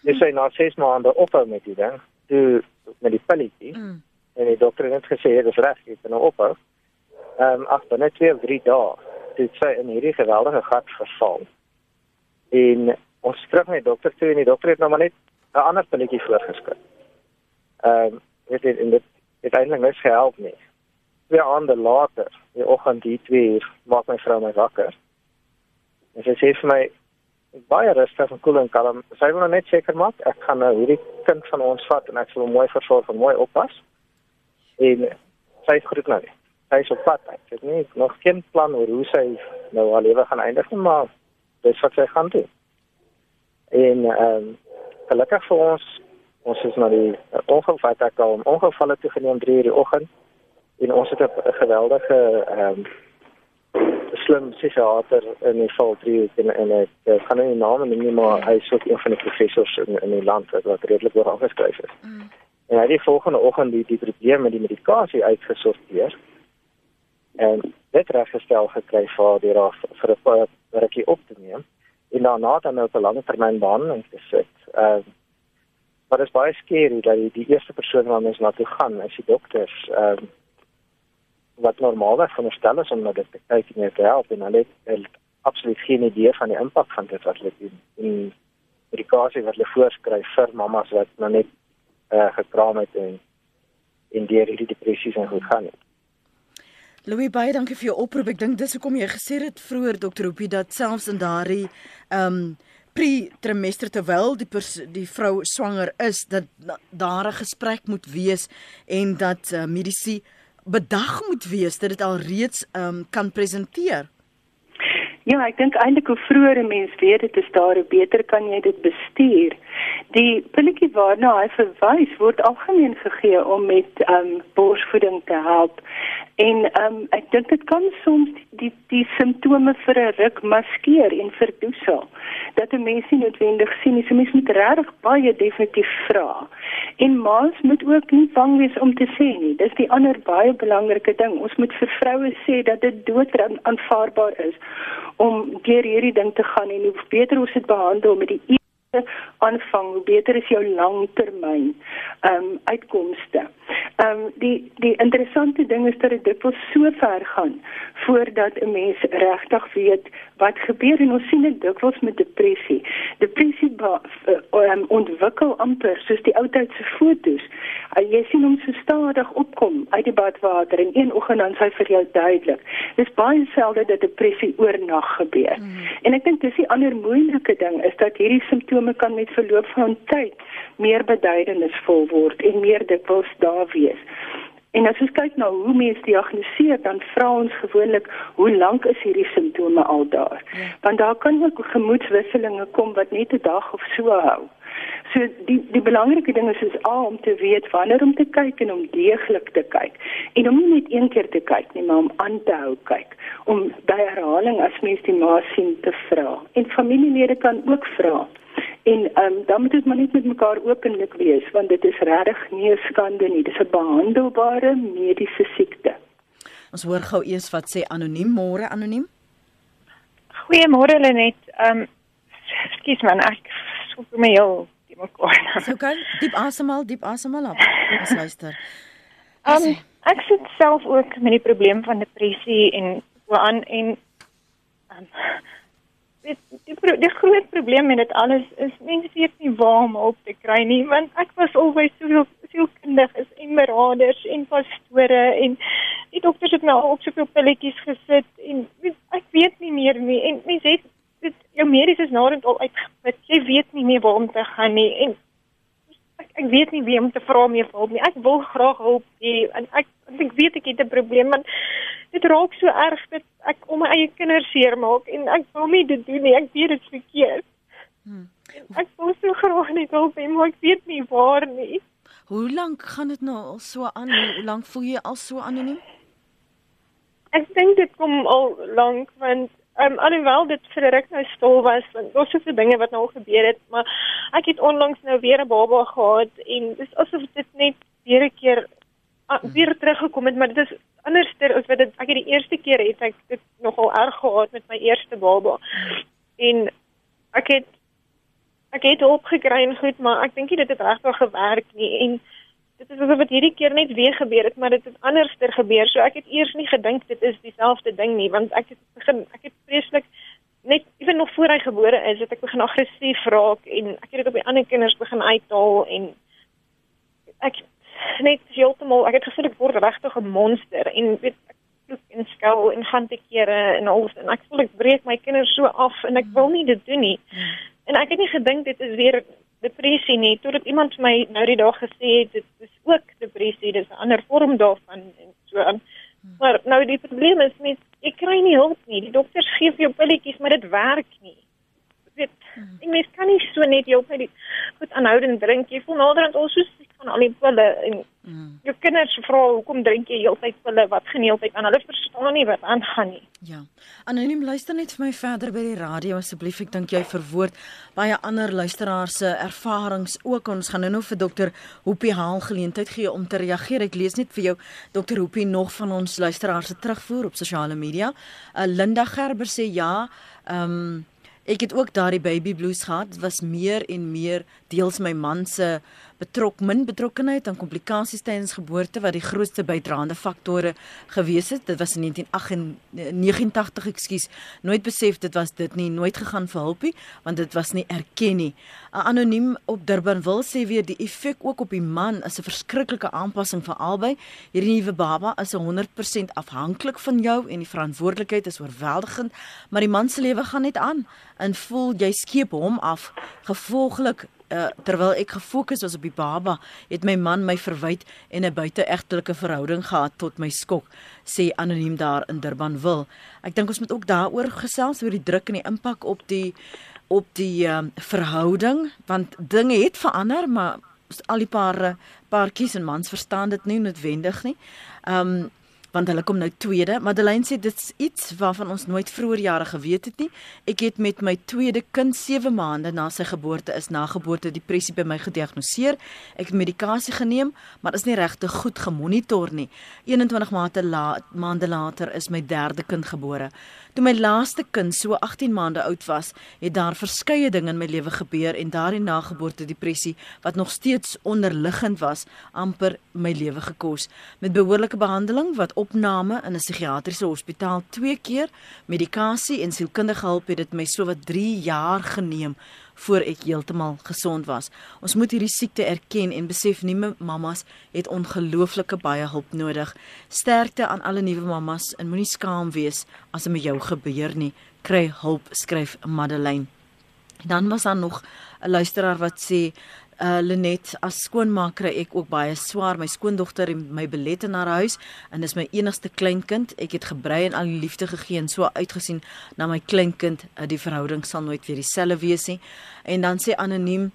Dis sy na 6 maande ophou met die ding, toe met die pilletjie. Mm. En die dokter het gesê dit is reg, jy kan nou ophou. Ehm um, agter net 2 of 3 dae, dit sy in hierdie geweldige gat verval. En ons terug met die dokter toe en die dokter het nou maar net 'n ander pilletjie voorgeskryf. Ehm um, dit het in dit het eintlik niks gehelp nie twee aande later, die oggend hier 2 uur, maak my vrou my wakker. En sy sê vir my baie rustig en koel en kalm. Sy wil net seker maak ek gaan nou hierdie kind van ons vat en ek sal hom mooi versorg en mooi oppas. En sy groet nou. Sy is op pad. Ek het nie nog geen plan oor hoe sy nou haar lewe gaan eindig nie, maar dis wat sy gaan doen. En ehm um, gelukkig vir ons ons is na die ongeval wat ek al ongevalle toe geneem 3 uur die oggend en ons het 'n geweldige ehm um, slim psigiater in die val 3 en en ek uh, gaan nie name noem nie maar hy is ook een van die professors in in die land wat, redelik oor aangeskryf is. Mm. En hy het die volgende oggend die die probleem met die medikasie uitgesorteer en dit reggestel gekry vir die raad vir 'n rukkie op te neem en daarna dan nou op 'n langtermyn behandeling te sit. Ehm uh, Maar dit is baie skerry dat die, die eerste persoon wat mens na toe gaan, is die dokters. Ehm um, wat normaalweg veronderstel is om na dit te kyk en te help en hulle het absoluut geen idee van die impak van dit wat hulle doen en medikasie wat hulle voorskryf vir mamas wat nou net uh, gekraam het en in die hierdie depressies en goed gaan. Louis baie dankie vir jou oproep. Ek dink dis hoekom jy gesê het vroeër dokter Hoopie dat selfs in daardie ehm um, pre-trimester terwyl die die vrou swanger is dat daar 'n gesprek moet wees en dat uh, mediese bedag moet wees dat dit al reeds um, kan presenteer. Ja, ek dink eintlik hoe vroeër 'n mens weet dit is daar, hoe beter kan jy dit bestuur. Die pilletjie waarna hy verwys word algemeen gegee om met ehm um, borsvoeding te help. En ehm um, ek dink dit kan soms die die, die simptome vir 'n ruk maskeer en verdoesel. Dat 'n mens nie noodwendig sien nie, so mens moet regtig baie definitief vra. En ma's moet ook nie bang wees om te sê nie. Dis die ander baie belangrike ding. Ons moet vir vroue sê dat dit doodran aanvaarbaar is om deur hierdie ding te gaan en hoe beter ons dit behandel met die aanvang hoe beter is jou langtermyn ehm um, uitkomste. Ehm um, die die interessante ding is dat dit dikwels so ver gaan voordat 'n mens regtig weet wat gebeur en ons sien dit dikwels met depressie. Depressie um, ontwikkel amper soos die ou tyd se fotos. Uh, jy sien hom so stadig opkom uit die badwater en een oggend dan sy vir jou duidelik. Dis baie selde dat depressie oornag gebeur. Mm. En ek dink dis die ander moeilike ding is dat hierdie simptome kan met verloop van tyd meer beduidendisvol word en meer dikwels daar wees. En as ons kyk na hoe mense diagnoseer, dan vra ons gewoonlik hoe lank is hierdie simptome al daar? Ja. Want daar kan ook gemoedswisselinge kom wat net 'n dag of so hou. So die die belangrike ding is is A om te weet wanneer om te kyk en om deeglik te kyk. En om nie net een keer te kyk nie, maar om aan te hou kyk. Om by herhaling as mens die ma sien te vra. En familielede kan ook vra. En ehm um, dan moet dit maar net met mekaar openlik wees want dit is regtig nie 'n skande nie. Dit is 'n behandelbare mediese siekte. Ons hoor gou eers wat sê anoniem môre anoniem. Goeiemôre Lenet. Ehm um, skus man, ek sou vir my jou die mekaar. So kan diep asemhaal, diep asemhaal op. Ons luister. Ehm um, ek sit self ook met die probleem van depressie en so aan en um, dit die, die, die groot probleem met dit alles is mense weet nie waar om op te kry nie want ek was alweer soveel sielkundig is en beraders en pastore en die dokters het my al op soveel pilletjies gesit en ek weet nie meer nie en mense het dit jou medies is naderhand al uitgeput jy weet nie meer waar om te gaan nie en ek, ek weet nie wie om te vra meer hulp nie ek wil graag hulp hê en ek ek weet ek het 'n probleem want dit raak so erg dat ek om my eie kinders seermaak en ek wil nie dit doen nie. Ek weet dit is verkeerd. Hmm. Ek wil so graag net help, maar ek weet nie waar nie. Hoe lank gaan dit nou al so aan? Hoe lank voel jy al so anoniem? Ek dink dit kom al lank want ehm um, alhoewel dit vir 'n ruk nou stil was want daar's soveel dinge wat nou gebeur het, maar ek het onlangs nou weer 'n baba gehad en dis asof dit net weer 'n keer weer teruggekom het, maar dit is anderster as wat dit ek het die eerste keer het ek dit nogal erg gehad met my eerste baba. En ek het ek het opgekry en goed, maar ek dink nie dit het regtig gewerk nie en dit is asof dit hierdie keer net weer gebeur het, maar dit het anderster gebeur. So ek het eers nie gedink dit is dieselfde ding nie, want ek het begin ek het vreeslik net ewen nog voor hy gebore is, het ek begin aggressief raak en ek het dit op die ander kinders begin uithaal en ek net heeltemal ek het gevoel ek word regtig 'n monster en weet ek loop in skou en gaan te kere en alles en ek voel ek breek my kinders so af en ek wil nie dit doen nie. En ek het nie gedink dit is weer depressie nie totdat iemand my nou die dag gesê het dit is ook depressie, dis 'n ander vorm daarvan en so aan. Maar nou die probleem is met ek kry nie hulp nie. Die dokters gee vir jou pilletjies, maar dit werk nie. Dit ek mens kan nie so net jou pilletjies goed aanhoudend drink. Jy voel naderhand al so van al die pille en mm. jou kinders vra hoekom drink jy heeltyd pille wat geneeltyd aan hulle verstaan nie wat aangaan nie. Ja. Anoniem luister net vir my verder by die radio asseblief. Ek dink jy verwoord baie ander luisteraars se ervarings ook. Ons gaan nou-nou vir dokter Hoopie Haal geleentheid gee om te reageer. Ek lees net vir jou dokter Hoopie nog van ons luisteraars se terugvoer op sosiale media. Uh, Linda Gerber sê ja, ehm um, Ek het ook daardie baby blues gehad. Dit was meer en meer deels my man se betrok min betrokkenheid aan komplikasies tydens geboorte wat die grootste bydraende faktore gewees het. Dit was in 1989, ekskuus, nooit besef dit was dit nie, nooit gegaan vir hulpie want dit was nie erken nie. 'n Anoniem op Durban wil sê weer die effek ook op die man is 'n verskriklike aanpassing vir albei. Hierdie nuwe baba is 100% afhanklik van jou en die verantwoordelikheid is oorweldigend, maar die man se lewe gaan net aan en voel jy skeep hom af. Gevolglik uh, terwyl ek gefokus was op die baba, het my man my verwyd en 'n buiteegtelike verhouding gehad tot my skok, sê anoniem daar in Durban wil. Ek dink ons moet ook daaroor gesels oor die druk en die impak op die op die um, verhouding want dinge het verander, maar al die paar paartjies en mans verstaan dit nie noodwendig nie. Um want hulle kom nou tweede. Madeleine sê dit's iets waarvan ons nooit vroeër jare geweet het nie. Ek het met my tweede kind 7 maande na sy geboorte is na geboorte depressie by my gediagnoseer. Ek het medikasie geneem, maar is nie regtig goed gemonitor nie. 21 maande la maande later is my derde kind gebore. Toe my laaste kind so 18 maande oud was, het daar verskeie dinge in my lewe gebeur en daardie nageboorte depressie wat nog steeds onderliggend was, amper my lewe gekos. Met behoorlike behandeling wat opname in 'n psigiatriese hospitaal twee keer, medikasie en sielkundige hulp het dit my so wat 3 jaar geneem voor ek heeltemal gesond was. Ons moet hierdie siekte erken en besef nuwe mammas het ongelooflike baie hulp nodig. Sterkte aan alle nuwe mammas en moenie skaam wees as dit met jou gebeur nie. Kry hulp, skryf Madeleine. Dan was daar nog 'n luisteraar wat sê uh Lenet as skoonmaak kry ek ook baie swaar. My skoondogter en my belet in haar huis en dis my enigste kleinkind. Ek het gebrei en al die liefde gegee en so uitgesien na my kleinkind. Uh, die verhouding sal nooit weer dieselfde wees nie. En dan sê anoniem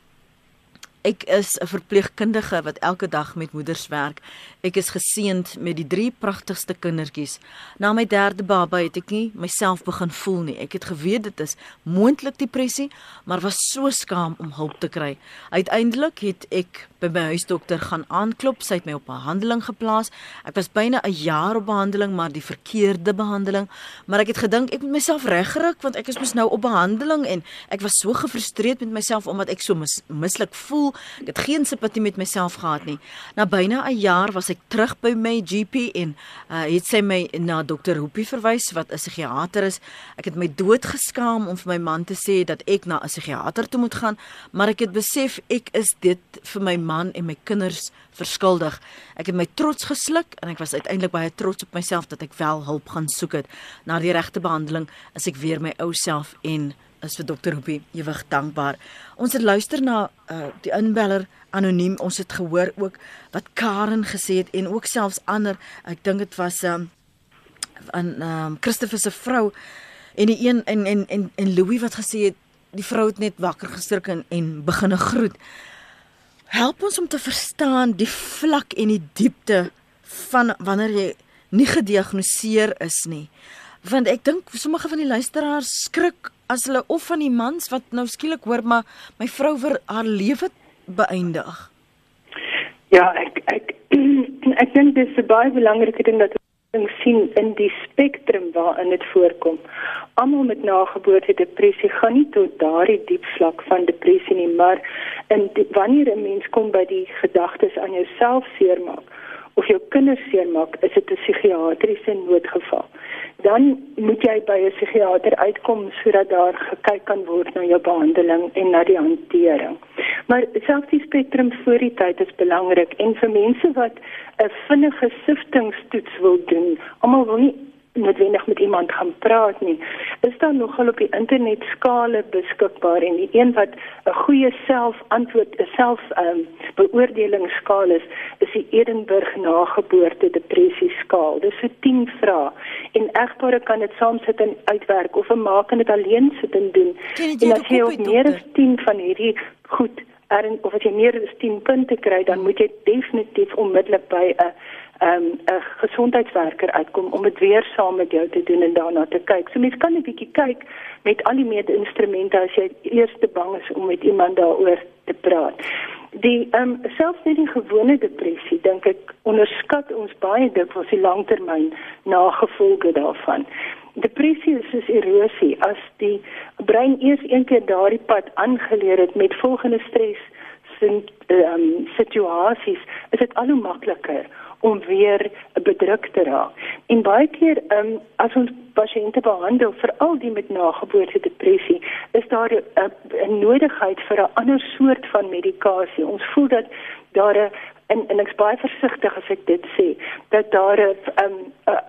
Ek is 'n verpleegkundige wat elke dag met moeders werk. Ek is geseënd met die drie pragtigste kindertjies. Na my derde baba het ek nie myself begin voel nie. Ek het geweet dit is moontlik depressie, maar was so skaam om hulp te kry. Uiteindelik het ek by my huisdokter gaan aanklop. Sy het my op behandeling geplaas. Ek was byna 'n jaar op behandeling, maar die verkeerde behandeling. Maar ek het gedink ek moet myself reggeruk want ek is mos nou op behandeling en ek was so gefrustreerd met myself omdat ek so mis, mislik voel. Ek het geen simpatie met myself gehad nie. Na byna 'n jaar was ek terug by my GP en uh, het sy my na dokter Hoopie verwys wat 'n psigiater is. Ek het my dood geskaam om vir my man te sê dat ek na 'n psigiater toe moet gaan, maar ek het besef ek is dit vir my man man en my kinders verskuldig. Ek het my trots gesluk en ek was uiteindelik baie trots op myself dat ek wel hulp gaan soek het. Na die regte behandeling is ek weer my ou self en is vir dokter Hoopie ewig dankbaar. Ons het luister na uh, die inbeller anoniem. Ons het gehoor ook wat Karen gesê het en ook selfs ander. Ek dink dit was 'n um, aan ehm um, Christoffel se vrou en die een en en en en Louis wat gesê het die vrou het net wakker geskrik en, en begine groet help ons om te verstaan die vlak en die diepte van wanneer jy nie gediagnoseer is nie. Want ek dink sommige van die luisteraars skrik as hulle of van die mans wat nou skielik hoor maar my vrou vir haar lewe beëindig. Ja, ek ek ek dink dis baie belangrik dat ons sien in die spektrum waarin dit voorkom. Almal met nageboorte depressie gaan nie tot daardie diep vlak van depressie nie, maar in die, wanneer 'n mens kom by die gedagtes aan jouself seermaak of jou kinders seermaak, is dit 'n psigiatriese noodgeval. Dan moet jy by 'n psigiater uitkom sodat daar gekyk kan word na jou behandeling en na die hantering. Maar selfs die spektrum voor die tyd is belangrik en vir mense wat 'n vinnige siftingstoets wil doen, almal wil nie noodwendig met iemand gaan praat nie. Is daar nogal op die internet skale beskikbaar en die een wat 'n goeie selfantwoord, 'n self ehm um, beoordelingsskaal is, is die Edinburgh nageboorte depressie skaal. Dis so 10 vrae en egpare kan dit saam sit en uitwerk of 'n ma kan dit alleen sit en doen. En as jy op meer as 10 van hierdie goed en of as jy meer as 10 punte kry, dan moet jy definitief onmiddellik by 'n um, 'n gesondheidswerker uitkom om dit weer saam met jou te doen en daarna te kyk. So mens kan 'n bietjie kyk met al die mede-instrumente as jy eers te bang is om met iemand daaroor te praat. Die ehm um, selfs net die gewone depressie dink ek onderskat ons baie dikwels die langtermyn nagevolge daarvan. Depressie is soos erosie as die brein eers een keer daardie pad aangeleer het met volgende stres sin ehm um, situasies is dit al hoe makliker om weer bedruk te raak. En baie keer um, as ons pasiënte behandel vir al die met nageboorte depressie, is daar 'n nodigheid vir 'n ander soort van medikasie. Ons voel dat daar 'n en, en ek's baie versigtig as ek dit sê, dat daar 'n um, uh,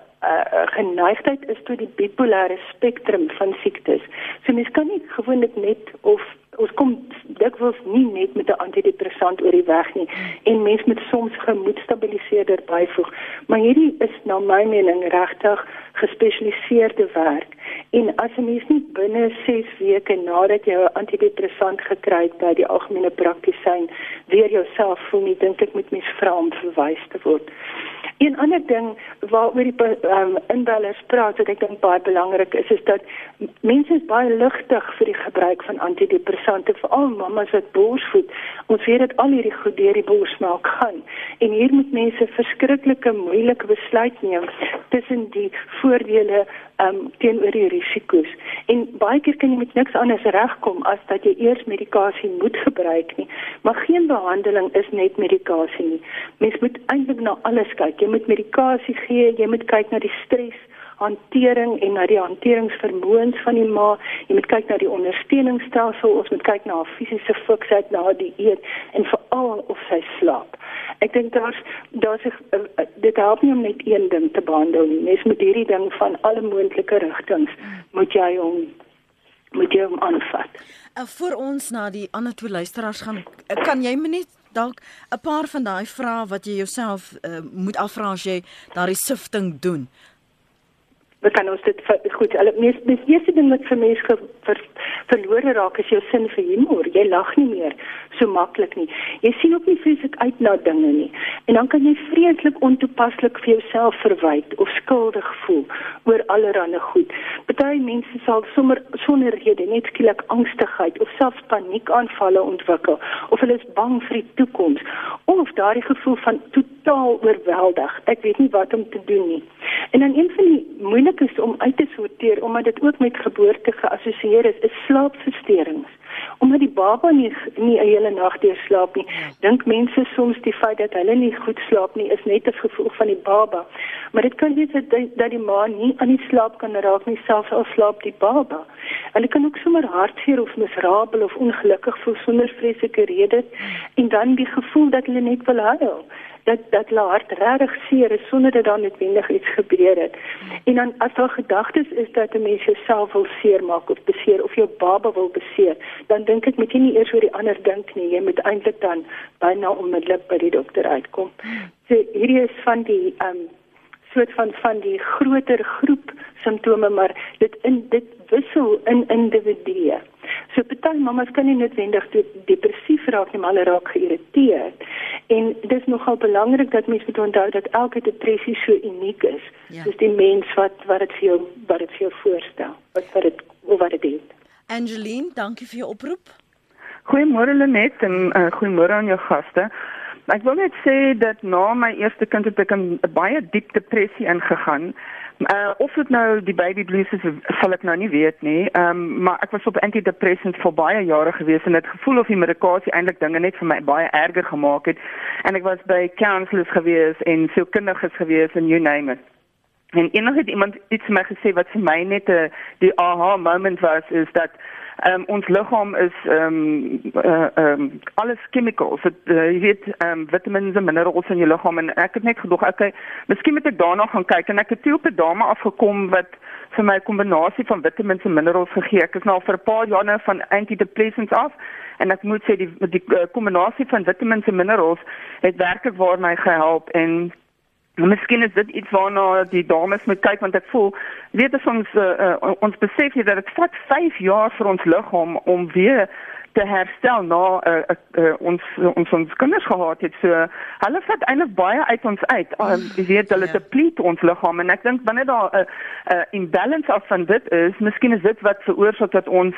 geneigtheid is tot die bipolêre spektrum van siektes. So mens kan nie gewoonlik net of ons kom dikwels nie net met 'n antidepressant oor die weg nie en mens moet soms gemoedstabiliseerder byvoeg. Maar hierdie is na my mening regtig gespesialiseerde werk. En as 'n mens nie binne 6 weke nadat jy 'n antidepressant gekry het by die algemene praktisyn weer jouself voel nie, dink ek moet mens vra om verwys te word. Een ander ding waaroor die um, inbellers praat wat ek dink baie belangrik is, is dat mense is baie ligtig vir die gebruik van antidepressante, veral mammas wat borsvoed. Ons weet dat al hierdie goed deur die borsmaak gaan. En hier moet mense verskriklike moeilike besluit neem tussen die voordele um, teenoor die risiko's. En baie keer kan jy met niks anders regkom as dat jy eers medikasie moet gebruik nie. Maar geen behandeling is net medikasie nie. Mens moet eintlik na alles kyk. Jy moet medikasie gee, jy moet kyk na die stres hantering en na die hanteringsvermoëns van die ma. Jy moet kyk na die ondersteuningsstelsel, ons moet kyk na haar fisiese fiksheid na die eet en veral of sy slaap. Ek dink daar's daar's uh, dit help nie om net een ding te behandel nie. Mens moet hierdie ding van alle moontlike rigtings moet jy hom moet jy hom aanvat. Uh, voor ons na die ander twee luisteraars gaan, kan jy my net dalk 'n paar van daai vrae wat jy jouself uh, moet afvra as jy daardie sifting doen we kan ons dit goed hulle mees die eerste ding wat vir mense ver, ver, verlore raak is jou sin vir humor. Jy lag nie meer so maklik nie. Jy sien ook nie vreeslik uit na dinge nie. En dan kan jy vreeslik ontoepaslik vir jouself verwyd of skuldig voel oor allerlei goed. Party mense sal sommer sonder rede net skielik angstigheid of selfs paniekaanvalle ontwikkel of hulle is bang vir die toekoms of daardie gevoel van totaal oorweldig. Ek weet nie wat om te doen nie. En dan een van die moeilike moeilik is om uit te sorteer omdat dit ook met geboorte geassosieer is, is slaapversteurings. Omdat die baba nie nie 'n hele nag deur slaap nie, dink mense soms die feit dat hulle nie goed slaap nie is net 'n gevolg van die baba. Maar dit kan wees dat dat die ma nie aan die slaap kan raak nie selfs al slaap die baba. Hulle kan ook sommer hartseer of miserabel of ongelukkig voel sonder vreeslike rede en dan die gevoel dat hulle net wil huil dat dat hulle hart regtig seer is sonder dat daar noodwendig iets gebeur het. En dan as daar gedagtes is dat 'n mens jouself wil seermaak of beseer of jou baba wil beseer, dan dink ek moet jy nie eers oor die ander dink nie. Jy moet eintlik dan byna onmiddellik by die dokter uitkom. So hierdie is van die ehm um, soort van van die groter groep simptome maar dit in dit wissel in individue. So party mamas kan nie noodwendig depressief raak nie, maar hulle raak geïrriteerd. En dit is nogal belangrik dat mense moet onthou dat elke depressie so uniek is. Ja. Dis die mens wat wat dit vir jou wat dit vir jou voorstel. Wat wat dit wat dit doen. Angeline, dankie vir jou oproep. Goeiemôre Lenet en uh, goeiemôre aan jou gaste. Ek wil net sê dat na my eerste kind het ek 'n baie diep depressie ingegaan. Uh of dit nou die baby blues is, sal ek nou nie weet nie. Ehm um, maar ek was op antidepressants vir baie jare gewees en dit gevoel of die medikasie eintlik dinge net vir my baie erger gemaak het. En ek was by counselors gewees en sielkundiges gewees en you name it. En het iemand iets my gesê wat vir my net 'n die aha moment was is dat um, ons liggaam is ehm um, uh, um, alles chemicals. Dit uh, jy weet ehm um, vitamine en minerale in jou liggaam en ek het net gedog okay, miskien moet ek daarna gaan kyk en ek het toe op 'n dame afgekom wat vir my 'n kombinasie van vitamine en minerale gegee. Ek is nou vir 'n paar jaar nou van antidepressants af en ek moet sê die die kombinasie van vitamine en minerale het werklik waar my gehelp en miskien is dit iets waarna die dames moet kyk want ek voel weet as ons uh, uh, ons besef hier dat dit vat 5 jaar vir ons liggaam om weer te herstel na uh, uh, uh, ons ons ons kinders gehad het. So hulle vat eintlik baie uit ons uit. Uh, jy weet hulle ja. deplete ons liggaam en ek dink wanneer daar 'n uh, uh, imbalance af van dit is miskien is dit wat veroorsaak dat ons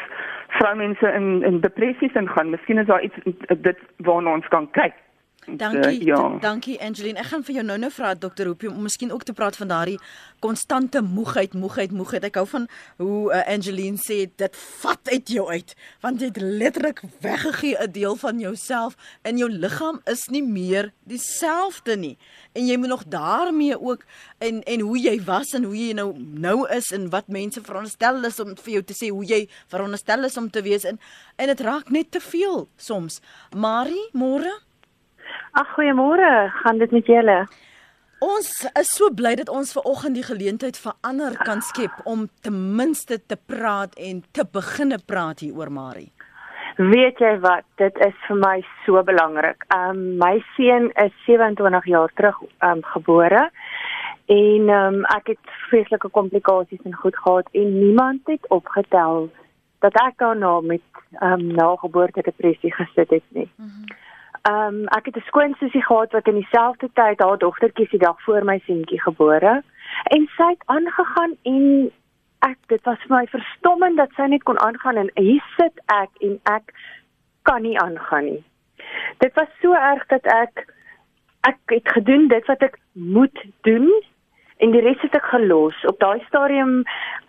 vroumense in in depressies ingaan. Miskien is daar iets dit waarna ons kan kyk Dankie. Uh, ja. Dankie Angeline. Ek gaan vir jou nou-nou vra dokter Hoopie om miskien ook te praat van daardie konstante moegheid, moegheid, moegheid. Ek hou van hoe uh, Angeline sê dit vat uit jou uit want jy het letterlik weggegee 'n deel van jouself in jou liggaam is nie meer dieselfde nie. En jy moet nog daarmee ook en en hoe jy was en hoe jy nou nou is en wat mense veronderstel is om vir jou te sê hoe jy veronderstel is om te wees en en dit raak net te veel soms. Marie, môre Ag goeiemôre, gaan dit met julle? Ons is so bly dat ons ver oggend die geleentheid verander kan skep om ten minste te praat en te beginne praat hier oor Marie. Weet jy wat? Dit is vir my so belangrik. Um my seun is 27 jaar terug um gebore. En um ek het vreeslike komplikasies en goed gehad en niemand het opgetel dat ek daarna met um nageboorte depressie gesit het nie. Um ek het 'n skoonsussie gehad wat in dieselfde tyd haar dogtertjie se dag voor my seentjie gebore en sy het aangegaan en ek dit was vir my verstommend dat sy net kon aangaan en hier sit ek en ek kan nie aangaan nie. Dit was so erg dat ek ek het gedoen dit wat ek moet doen en die res het ek gelos. Op daai stadium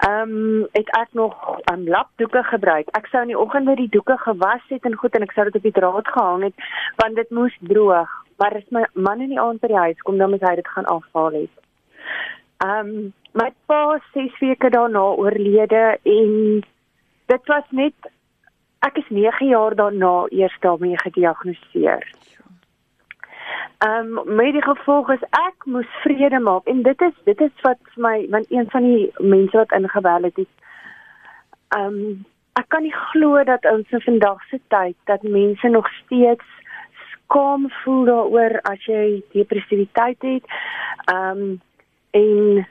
ehm um, het ek nog 'n um, lapdoeke gebruik. Ek sou in die oggend net die doeke gewas het en goed en ek sou dit op die draad gehang het want dit moes droog. Maar as my man in die aand by die huis kom, dan moet hy dit gaan afhaal het. Ehm um, my pa 6 weke daarna oorlede en dit was net ek is 9 jaar daarna eers daarmee gediagnoseer. Ehm um, met die gevolg is ek moes vrede maak en dit is dit is wat vir my want een van die mense wat ingebel het het ehm um, ek kan nie glo dat ons in vandag se tyd dat mense nog steeds skaam voel daaroor as jy depressiwiteit het. Ehm um, en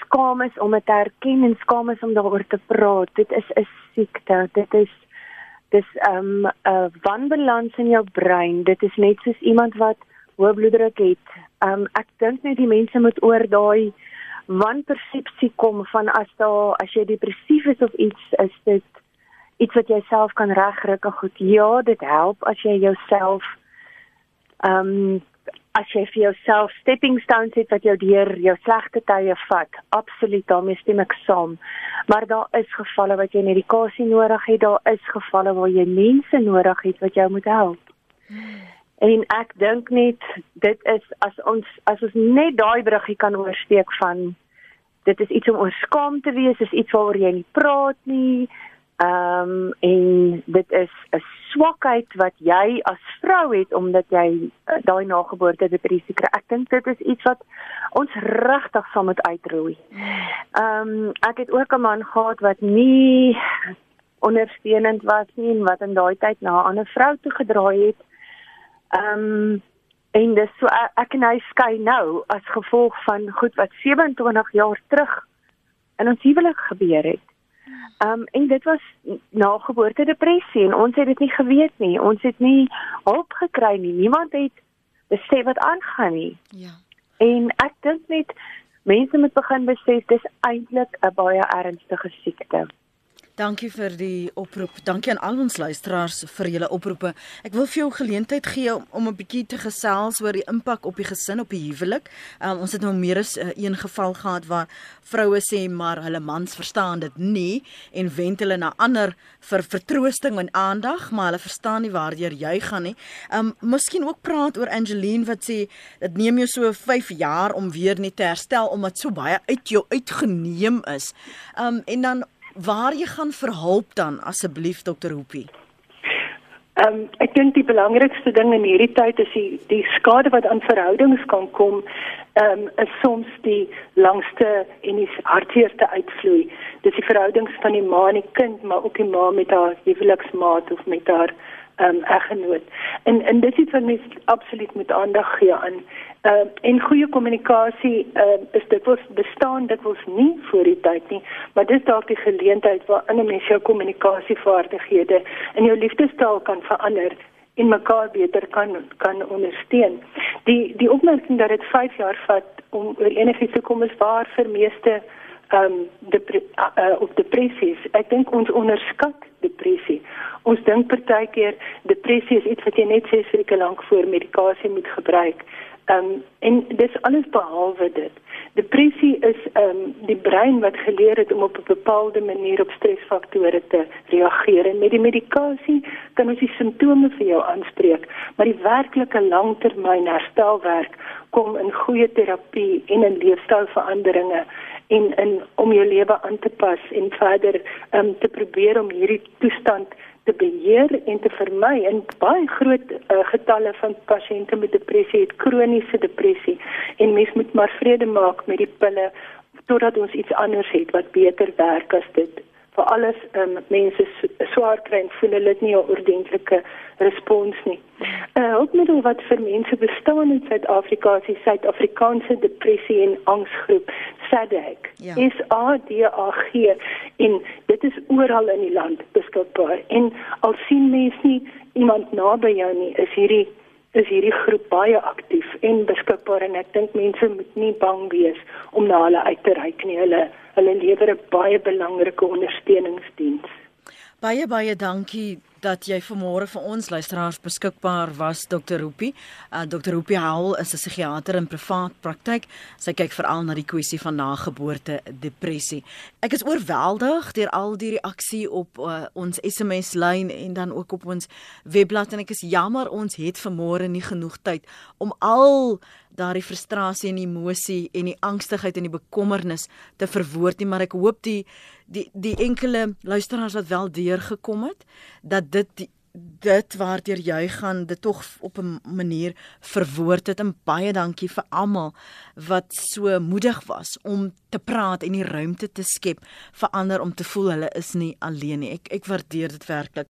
skaam is om dit te erken en skaam is om daaroor te praat. Dit is 'n siekte. Dit is dis ehm um, 'n wanbalans in jou brein. Dit is net soos iemand wat hoë bloeddruk het. Um ek dink net die mense moet oor daai wanpersepsie kom van as daar as jy depressief is of iets is dit iets wat jy self kan regryk en goed. Ja, dit help as jy jouself um as jy vir jouself stepping stones het wat jou deur jou slegte tye vat. Absoluut, daarmee stem ek saam. Maar daar is gevalle wat jy medikasie nodig het, daar is gevalle waar jy mense nodig het wat jou moet help. En ek dink net dit is as ons as ons net daai bruggie kan oorsteek van dit is iets om oor skaam te wees, is iets waaroor jy nie praat nie. Ehm um, en dit is 'n swakheid wat jy as vrou het omdat jy uh, daai nageboorte depressie kry. Ek dink dit is iets wat ons regtig sal moet uitroei. Ehm um, ek het ook 'n man gehad wat nie ondersteunend was nie en wat in daai tyd na 'n ander vrou toe gedraai het Ehm um, en dis so ek en hy skei nou as gevolg van goed wat 27 jaar terug in ons huwelik gebeur het. Ehm um, en dit was nageboorte depressie en ons het dit nie geweet nie. Ons het nie hulp gekry nie. Niemand het besef wat aangaan nie. Ja. En ek dink net mense moet begin besef dis eintlik 'n baie ernstige siekte. Dankie vir die oproep. Dankie aan al ons luisteraars vir julle oproepe. Ek wil vir jou geleentheid gee om, om 'n bietjie te gesels oor die impak op die gesin, op die huwelik. Um, ons het nou meer as uh, een geval gehad waar vroue sê maar hulle mans verstaan dit nie en wend hulle na ander vir vertroosting en aandag, maar hulle verstaan nie waardeur jy gaan nie. Um miskien ook praat oor Angeline wat sê dit neem jou so 5 jaar om weer net te herstel omdat so baie uit jou uitgeneem is. Um en dan waar jy gaan vir hulp dan asseblief dokter Hoopie? Ehm um, ek dink die belangrikste ding in hierdie tyd is die die skade wat aan verhoudings kan kom, ehm um, soms die langste en die hartseerste uitvloei. Dis die verhoudings van die ma en die kind, maar ook die ma met haar huweliksmaat of met haar um, eggenoot. En en dit is wat mens absoluut moet aandag gee aan uh, en goeie kommunikasie uh, is dit was bestaan dit was nie voor die tyd nie maar dis dalk die geleentheid waar 'n mens jou kommunikasievaardighede in jou liefdestaal kan verander en mekaar beter kan kan ondersteun. Die die opmerking dat dit 5 jaar vat om oor enigiets te kom is waar vir meeste ehm um, depre, uh, of depressies. Ek dink ons onderskat depressie. Ons dink partykeer depressie is iets wat jy net 6 weke lank voor medikasie moet gebruik. Ehm um, en dis alles behalwe dit. Depressie is ehm um, die brein wat geleer het om op 'n bepaalde manier op stresfaktore te reageer en met die medikasie kan ons die simptome vir jou aanspreek, maar die werklike langtermyn herstelwerk kom in goeie terapie en in leefstylveranderinge en in om jou lewe aan te pas en verder um, te probeer om hierdie toestand te beheer en te vermy en baie groot uh, getalle van pasiënte met depressie het kroniese depressie. En mens moet maar vrede maak met die pille totdat ons iets anders het wat beter werk as dit waar alles um, mense swaar kry en voel hulle het nie 'n ordentlike respons nie. 'n uh, Hulpmiddel wat vir mense bestaan in Suid-Afrika is die Suid-Afrikaanse Depressie en Angsgroep SADAG. Ja. SADAG en dit is oral in die land beskikbaar. En al sien mense nie iemand naby jou nie, is hierdie is hierdie groep baie aktief en beskikbaar en ek dink mense moet nie bang wees om na hulle uit te reik nie. Hulle hulle lewer 'n baie belangrike ondersteuningsdiens. Baie baie dankie dat jy vanmôre vir ons luisteraars beskikbaar was Dr. Roopie. Uh, Dr. Roopie Howell is 'n psigiater in privaat praktyk. Sy kyk veral na die kwessie van nageboorte depressie. Ek is oorweldig deur al die reaksie op uh, ons SMS lyn en dan ook op ons webblad en ek is jammer ons het vanmôre nie genoeg tyd om al daardie frustrasie en emosie en die angstigheid en die bekommernis te verwoord nie, maar ek hoop die die die enkele luisteraars wat wel deurgekom het dat dit die, dit waardeur jy gaan dit tog op 'n manier verwoord het en baie dankie vir almal wat so moedig was om te praat en die ruimte te skep vir ander om te voel hulle is nie alleen nie. Ek ek waardeer dit werklik.